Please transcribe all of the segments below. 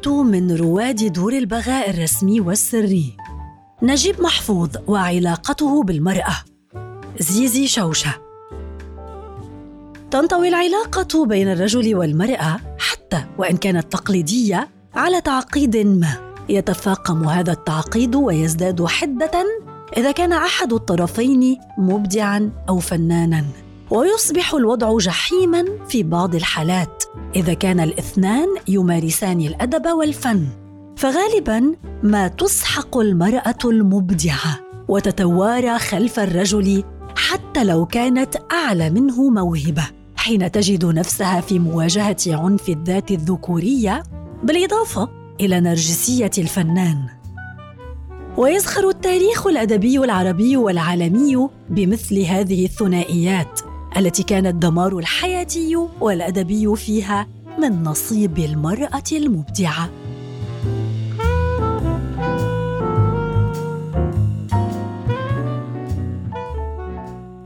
كنت من رواد دور البغاء الرسمي والسري. نجيب محفوظ وعلاقته بالمرأة. زيزي شوشة. تنطوي العلاقة بين الرجل والمرأة حتى وإن كانت تقليدية على تعقيد ما. يتفاقم هذا التعقيد ويزداد حدة إذا كان أحد الطرفين مبدعا أو فنانا. ويصبح الوضع جحيما في بعض الحالات إذا كان الاثنان يمارسان الأدب والفن. فغالبا ما تسحق المرأة المبدعة وتتوارى خلف الرجل حتى لو كانت أعلى منه موهبة حين تجد نفسها في مواجهة عنف الذات الذكورية بالإضافة إلى نرجسية الفنان. ويزخر التاريخ الأدبي العربي والعالمي بمثل هذه الثنائيات. التي كان الدمار الحياتي والأدبي فيها من نصيب المرأة المبدعة.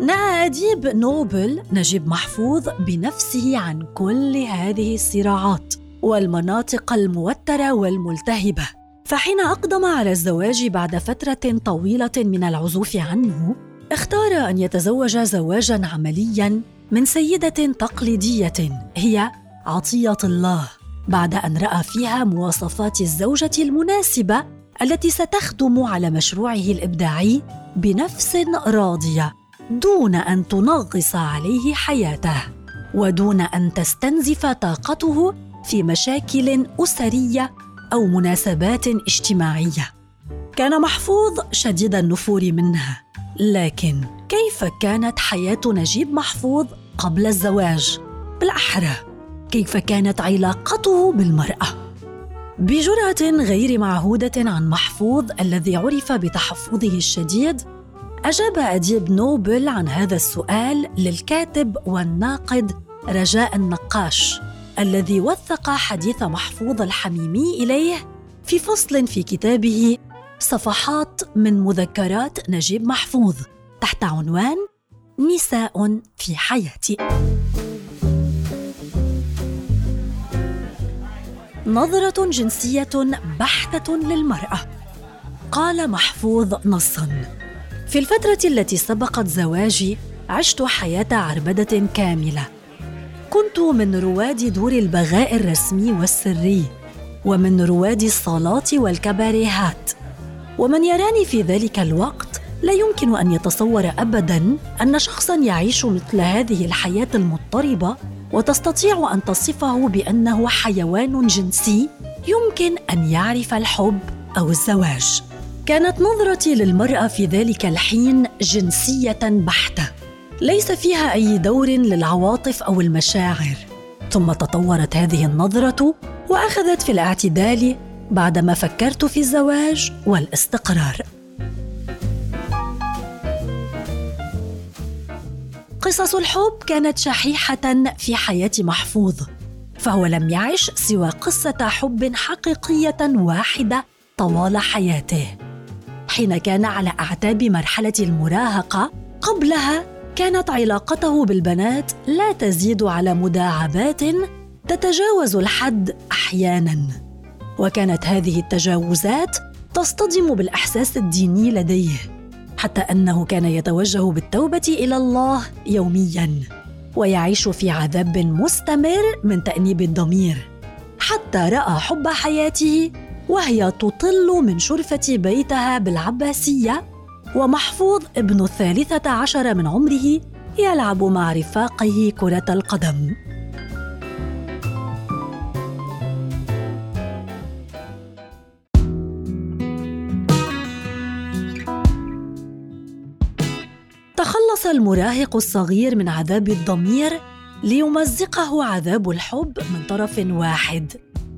نأى أديب نوبل نجيب محفوظ بنفسه عن كل هذه الصراعات والمناطق الموترة والملتهبة. فحين أقدم على الزواج بعد فترة طويلة من العزوف عنه اختار أن يتزوج زواجا عمليا من سيدة تقليدية هي عطية الله بعد أن رأى فيها مواصفات الزوجة المناسبة التي ستخدم على مشروعه الإبداعي بنفس راضية دون أن تنغص عليه حياته ودون أن تستنزف طاقته في مشاكل أسرية أو مناسبات اجتماعية. كان محفوظ شديد النفور منها. لكن كيف كانت حياة نجيب محفوظ قبل الزواج؟ بالأحرى كيف كانت علاقته بالمرأة؟ بجراه غير معهودة عن محفوظ الذي عرف بتحفظه الشديد أجاب أديب نوبل عن هذا السؤال للكاتب والناقد رجاء النقاش الذي وثق حديث محفوظ الحميمي إليه في فصل في كتابه صفحات من مذكرات نجيب محفوظ تحت عنوان نساء في حياتي. نظرة جنسية بحتة للمرأة. قال محفوظ نصا. في الفترة التي سبقت زواجي عشت حياة عربدة كاملة. كنت من رواد دور البغاء الرسمي والسري ومن رواد الصالات والكباريهات. ومن يراني في ذلك الوقت لا يمكن أن يتصور ابدا أن شخصا يعيش مثل هذه الحياة المضطربة وتستطيع أن تصفه بأنه حيوان جنسي يمكن أن يعرف الحب أو الزواج. كانت نظرتي للمرأة في ذلك الحين جنسية بحتة. ليس فيها أي دور للعواطف أو المشاعر. ثم تطورت هذه النظرة وأخذت في الاعتدال بعدما فكرت في الزواج والاستقرار. قصص الحب كانت شحيحة في حياة محفوظ فهو لم يعش سوى قصة حب حقيقية واحدة طوال حياته. حين كان على أعتاب مرحلة المراهقة قبلها كانت علاقته بالبنات لا تزيد على مداعبات تتجاوز الحد أحيانا. وكانت هذه التجاوزات تصطدم بالأحساس الديني لديه حتى أنه كان يتوجه بالتوبة إلى الله يوميا ويعيش في عذاب مستمر من تأنيب الضمير حتى رأى حب حياته وهي تطل من شرفة بيتها بالعباسية ومحفوظ ابن الثالثة عشر من عمره يلعب مع رفاقه كرة القدم. تخلص المراهق الصغير من عذاب الضمير ليمزقه عذاب الحب من طرف واحد.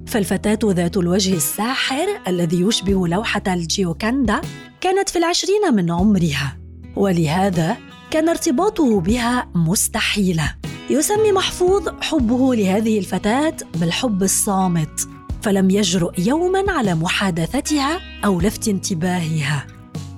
فالفتاة ذات الوجه الساحر الذي يشبه لوحة الجيوكاندا كانت في العشرين من عمرها ولهذا كان ارتباطه بها مستحيلا يسمي محفوظ حبه لهذه الفتاة بالحب الصامت فلم يجرؤ يوما على محادثتها أو لفت انتباهها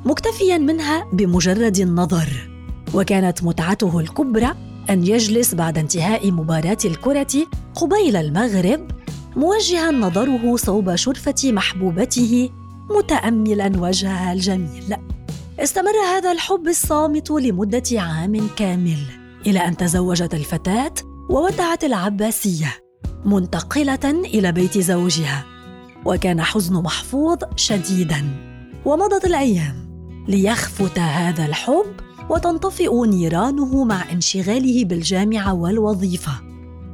مكتفيا منها بمجرد النظر. وكانت متعته الكبرى أن يجلس بعد انتهاء مباراة الكرة قبيل المغرب موجها نظره صوب شرفة محبوبته متاملا وجهها الجميل. استمر هذا الحب الصامت لمدة عام كامل إلى أن تزوجت الفتاة وودعت العباسية منتقلة إلى بيت زوجها وكان حزن محفوظ شديدا. ومضت الأيام ليخفت هذا الحب وتنطفئ نيرانه مع انشغاله بالجامعة والوظيفة.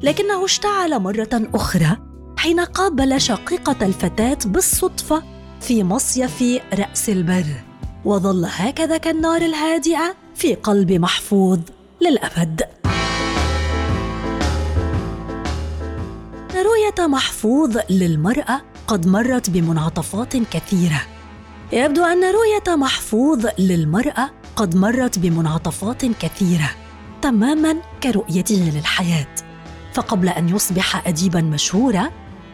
لكنه اشتعل مرة أخرى حين قابل شقيقة الفتاة بالصدفة في مصيف رأس البر وظل هكذا كالنار الهادئة في قلب محفوظ للأبد. رؤية محفوظ للمرأة قد مرت بمنعطفات كثيرة. يبدو أن رؤية محفوظ للمرأة قد مرت بمنعطفات كثيرة تماما كرؤيته للحياة. فقبل أن يصبح اديبا مشهورا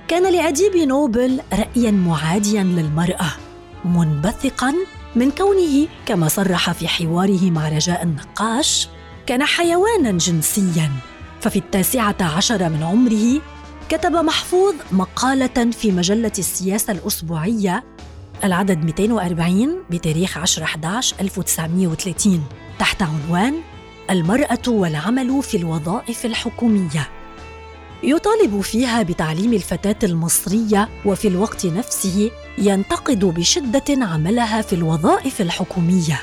كان لأديب نوبل رايا معاديا للمرأة منبثقا من كونه كما صرح في حواره مع رجاء النقاش كان حيوانا جنسيا. ففي التاسعة عشر من عمره كتب محفوظ مقالة في مجلة السياسة الأسبوعية العدد 240 بتاريخ 10 11 1930 تحت عنوان المرأة والعمل في الوظائف الحكومية. يطالب فيها بتعليم الفتاة المصرية وفي الوقت نفسه ينتقد بشدة عملها في الوظائف الحكومية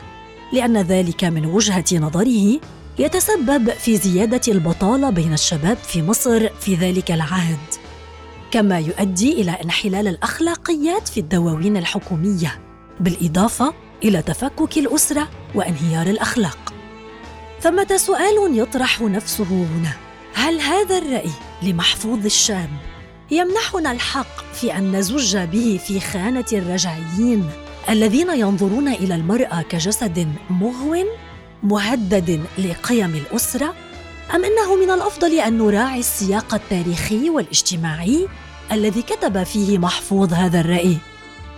لأن ذلك من وجهة نظره يتسبب في زيادة البطالة بين الشباب في مصر في ذلك العهد. كما يؤدي إلى انحلال الأخلاقيات في الدواوين الحكومية بالإضافة إلى تفكك الأسرة وانهيار الأخلاق. ثمه سؤال يطرح نفسه هنا؟ هل هذا الرأي لمحفوظ الشاب يمنحنا الحق في أن نزج به في خانة الرجعيين الذين ينظرون إلى المرأة كجسد مغو مهدد لقيم الأسرة أم أنه من الأفضل أن نراعي السياق التاريخي والاجتماعي الذي كتب فيه محفوظ هذا الرأي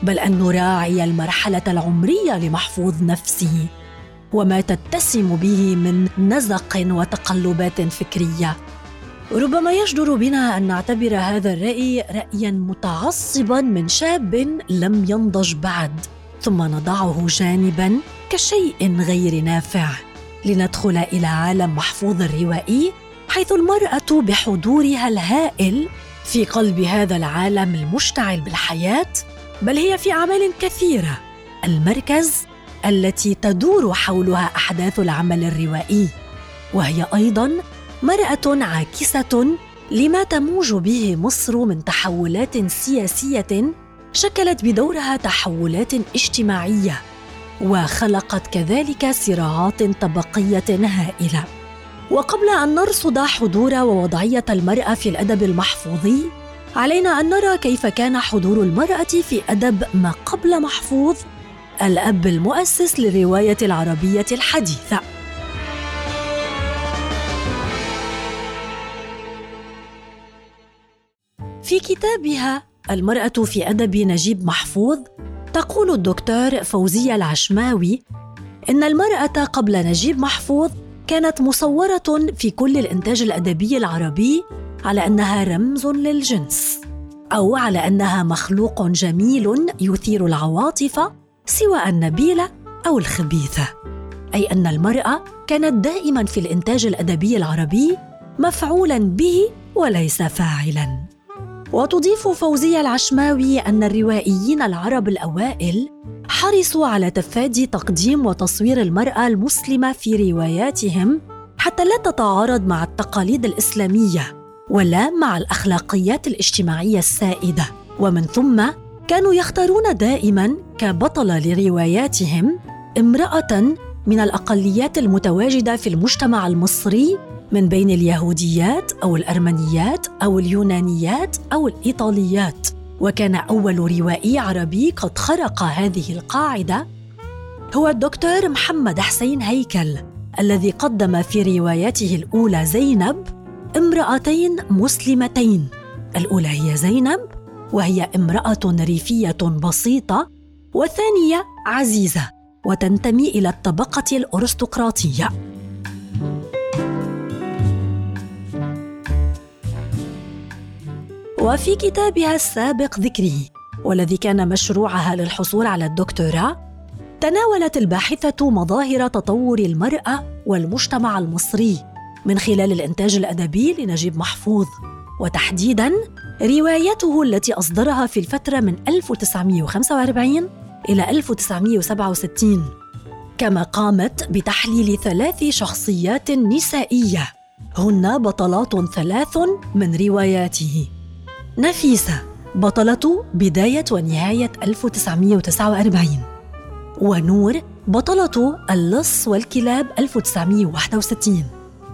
بل أن نراعي المرحلة العمرية لمحفوظ نفسه وما تتسم به من نزق وتقلبات فكرية. ربما يجدر بنا أن نعتبر هذا الرأي رايا متعصبا من شاب لم ينضج بعد ثم نضعه جانبا كشيء غير نافع. لندخل إلى عالم محفوظ الروائي حيث المرأة بحضورها الهائل في قلب هذا العالم المشتعل بالحياة بل هي في أعمال كثيرة. المركز التي تدور حولها أحداث العمل الروائي وهي أيضا مرأة عاكسة لما تموج به مصر من تحولات سياسية شكلت بدورها تحولات اجتماعية وخلقت كذلك صراعات طبقية هائلة. وقبل أن نرصد حضور ووضعية المرأة في الأدب المحفوظي علينا أن نرى كيف كان حضور المرأة في أدب ما قبل محفوظ الأب المؤسس للرواية العربية الحديثة. في كتابها المرأة في أدب نجيب محفوظ تقول الدكتور فوزية العشماوي إن المرأة قبل نجيب محفوظ كانت مصورة في كل الإنتاج الأدبي العربي على أنها رمز للجنس أو على أنها مخلوق جميل يثير العواطف سواء النبيلة أو الخبيثة أي أن المرأة كانت دائما في الإنتاج الأدبي العربي مفعولا به وليس فاعلا. وتضيف فوزية العشماوي أن الروائيين العرب الأوائل حرصوا على تفادي تقديم وتصوير المرأة المسلمة في رواياتهم حتى لا تتعارض مع التقاليد الإسلامية ولا مع الأخلاقيات الاجتماعية السائدة. ومن ثم كانوا يختارون دائما كبطلة لرواياتهم امرأة من الأقليات المتواجدة في المجتمع المصري من بين اليهوديات أو الأرمنيات أو اليونانيات أو الإيطاليات. وكان أول روائي عربي قد خرق هذه القاعدة هو الدكتور محمد حسين هيكل الذي قدم في روايته الأولى زينب امرأتين مسلمتين. الأولى هي زينب وهي امرأة ريفية بسيطة والثانية عزيزة وتنتمي إلى الطبقة الأرستقراطية. وفي كتابها السابق ذكره والذي كان مشروعها للحصول على الدكتوراه تناولت الباحثة مظاهر تطور المرأة والمجتمع المصري من خلال الإنتاج الأدبي لنجيب محفوظ وتحديداً روايته التي أصدرها في الفترة من 1945 إلى 1967 كما قامت بتحليل ثلاث شخصيات نسائية هن بطلات ثلاث من رواياته. نفيسة بطلة بداية ونهاية 1949 ونور بطلة اللص والكلاب 1961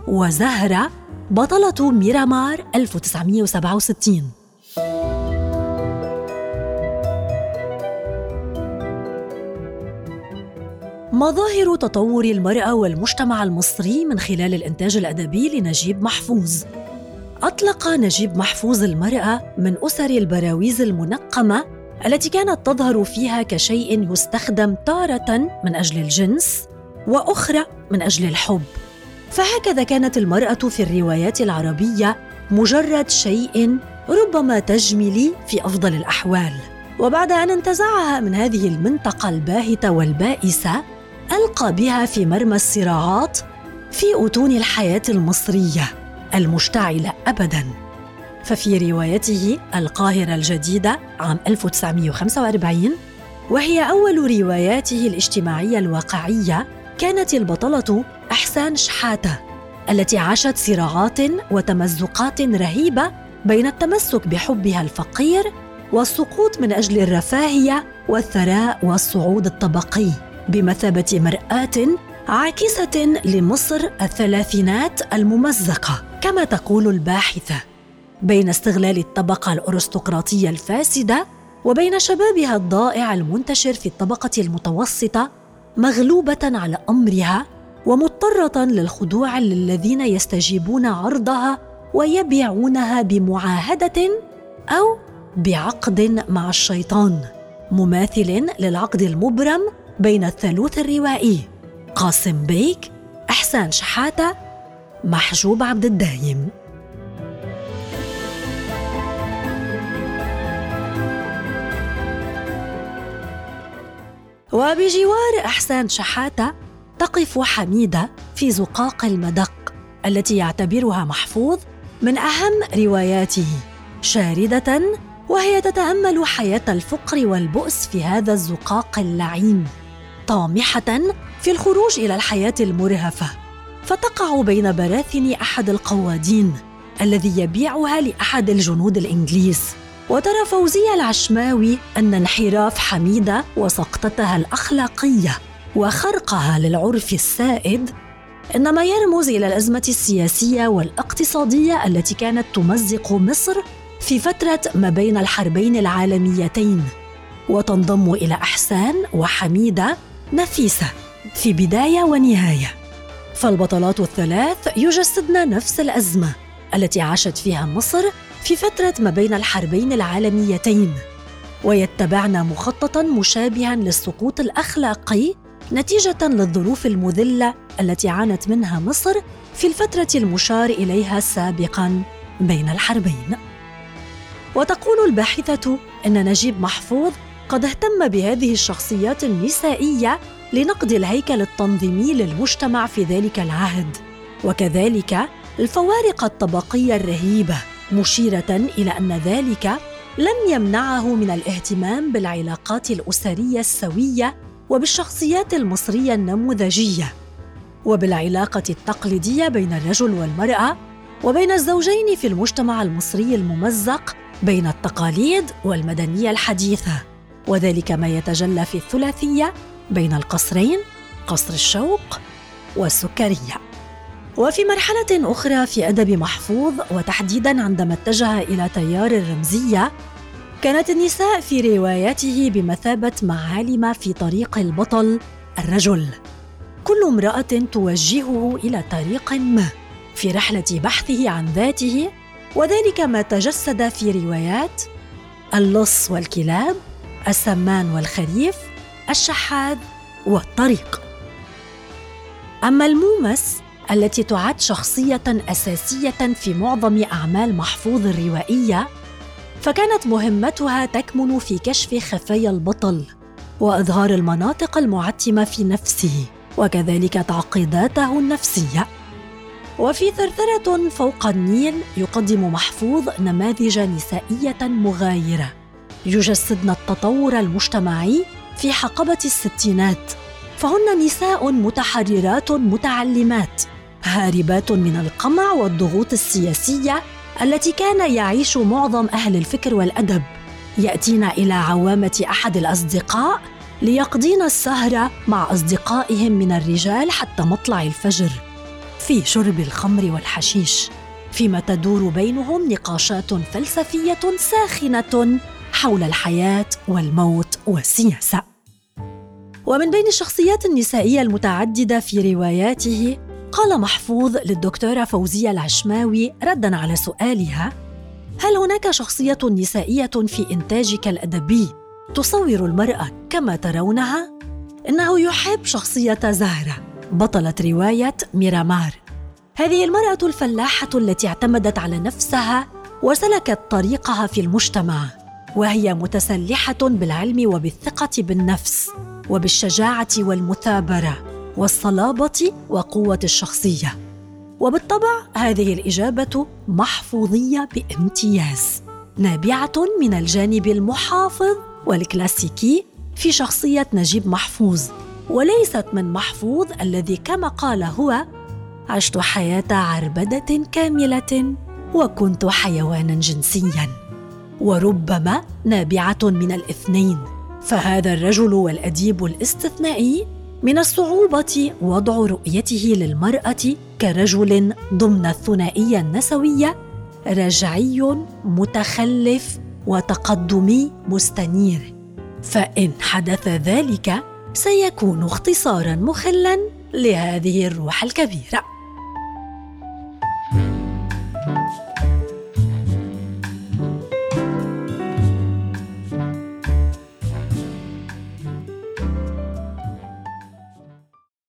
وزهرة بطلة ميرامار 1967 مظاهر تطور المرأة والمجتمع المصري من خلال الإنتاج الأدبي لنجيب محفوظ. أطلق نجيب محفوظ المرأة من أسر البراويز المنقمة التي كانت تظهر فيها كشيء يستخدم تارة من أجل الجنس وأخرى من أجل الحب. فهكذا كانت المرأة في الروايات العربية مجرد شيء ربما تجملي في أفضل الأحوال. وبعد أن انتزعها من هذه المنطقة الباهتة والبائسة ألقى بها في مرمى الصراعات في أتون الحياة المصرية. المشتعلة أبداً. ففي روايته القاهرة الجديدة عام 1945 وهي أول رواياته الاجتماعية الواقعية كانت البطلة إحسان شحاتة التي عاشت صراعات وتمزقات رهيبة بين التمسك بحبها الفقير والسقوط من أجل الرفاهية والثراء والصعود الطبقي بمثابة مرآة عاكسة لمصر الثلاثينات الممزقة كما تقول الباحثة. بين استغلال الطبقة الأرستقراطية الفاسدة وبين شبابها الضائع المنتشر في الطبقة المتوسطة مغلوبة على أمرها ومضطرة للخضوع للذين يستجيبون عرضها ويبيعونها بمعاهدة أو بعقد مع الشيطان مماثل للعقد المبرم بين الثالوث الروائي. قاسم بيك إحسان شحاتة محجوب عبد الدايم. وبجوار إحسان شحاتة تقف حميدة في زقاق المدق التي يعتبرها محفوظ من أهم رواياته شاردة وهي تتأمل حياة الفقر والبؤس في هذا الزقاق اللعين طامحة في الخروج إلى الحياة المرهفة فتقع بين براثن أحد القوادين الذي يبيعها لأحد الجنود الإنجليز. وترى فوزية العشماوي أن انحراف حميدة وسقطتها الأخلاقية وخرقها للعرف السائد إنما يرمز إلى الأزمة السياسية والاقتصادية التي كانت تمزق مصر في فترة ما بين الحربين العالميتين وتنضم إلى أحسان وحميدة نفيسة. في بداية ونهاية فالبطلات الثلاث يجسدن نفس الأزمة التي عاشت فيها مصر في فترة ما بين الحربين العالميتين ويتبعن مخططا مشابها للسقوط الأخلاقي نتيجة للظروف المذلة التي عانت منها مصر في الفترة المشار إليها سابقا بين الحربين. وتقول الباحثة إن نجيب محفوظ قد اهتم بهذه الشخصيات النسائية لنقد الهيكل التنظيمي للمجتمع في ذلك العهد، وكذلك الفوارق الطبقية الرهيبة مشيرة إلى أن ذلك لم يمنعه من الاهتمام بالعلاقات الأسرية السوية وبالشخصيات المصرية النموذجية. وبالعلاقة التقليدية بين الرجل والمرأة وبين الزوجين في المجتمع المصري الممزق بين التقاليد والمدنية الحديثة. وذلك ما يتجلى في الثلاثية بين القصرين قصر الشوق والسكرية. وفي مرحلة أخرى في أدب محفوظ وتحديدا عندما اتجه إلى تيار الرمزية كانت النساء في رواياته بمثابة معالم في طريق البطل الرجل. كل امرأة توجهه إلى طريق ما في رحلة بحثه عن ذاته وذلك ما تجسد في روايات اللص والكلاب السمان والخريف الشحاذ والطريق. أما المومس التي تعد شخصية أساسية في معظم أعمال محفوظ الروائية فكانت مهمتها تكمن في كشف خفايا البطل وإظهار المناطق المعتمة في نفسه وكذلك تعقيداته النفسية. وفي ثرثرة فوق النيل يقدم محفوظ نماذج نسائية مغايرة يجسدن التطور المجتمعي في حقبة الستينات فهن نساء متحررات متعلمات هاربات من القمع والضغوط السياسية التي كان يعيش معظم أهل الفكر والأدب يأتين إلى عوامة أحد الأصدقاء ليقضين السهره مع أصدقائهم من الرجال حتى مطلع الفجر في شرب الخمر والحشيش فيما تدور بينهم نقاشات فلسفية ساخنة حول الحياة والموت والسياسة. ومن بين الشخصيات النسائية المتعددة في رواياته قال محفوظ للدكتورة فوزية العشماوي ردا على سؤالها هل هناك شخصية نسائية في إنتاجك الأدبي تصور المرأة كما ترونها؟ إنه يحب شخصية زهرة. بطله رواية ميرامار. هذه المرأة الفلاحة التي اعتمدت على نفسها وسلكت طريقها في المجتمع وهي متسلحة بالعلم وبالثقة بالنفس. وبالشجاعة والمثابرة والصلابة وقوة الشخصية. وبالطبع هذه الإجابة محفوظية بامتياز نابعة من الجانب المحافظ والكلاسيكي في شخصية نجيب محفوظ. وليست من محفوظ الذي كما قال هو عشت حياة عربدة كاملة وكنت حيوانا جنسيا وربما نابعة من الاثنين. فهذا الرجل والأديب الاستثنائي من الصعوبة وضع رؤيته للمرأة كرجل ضمن الثنائية النسوية رجعي متخلف وتقدمي مستنير. فإن حدث ذلك سيكون اختصارا مخلا لهذه الروح الكبيرة.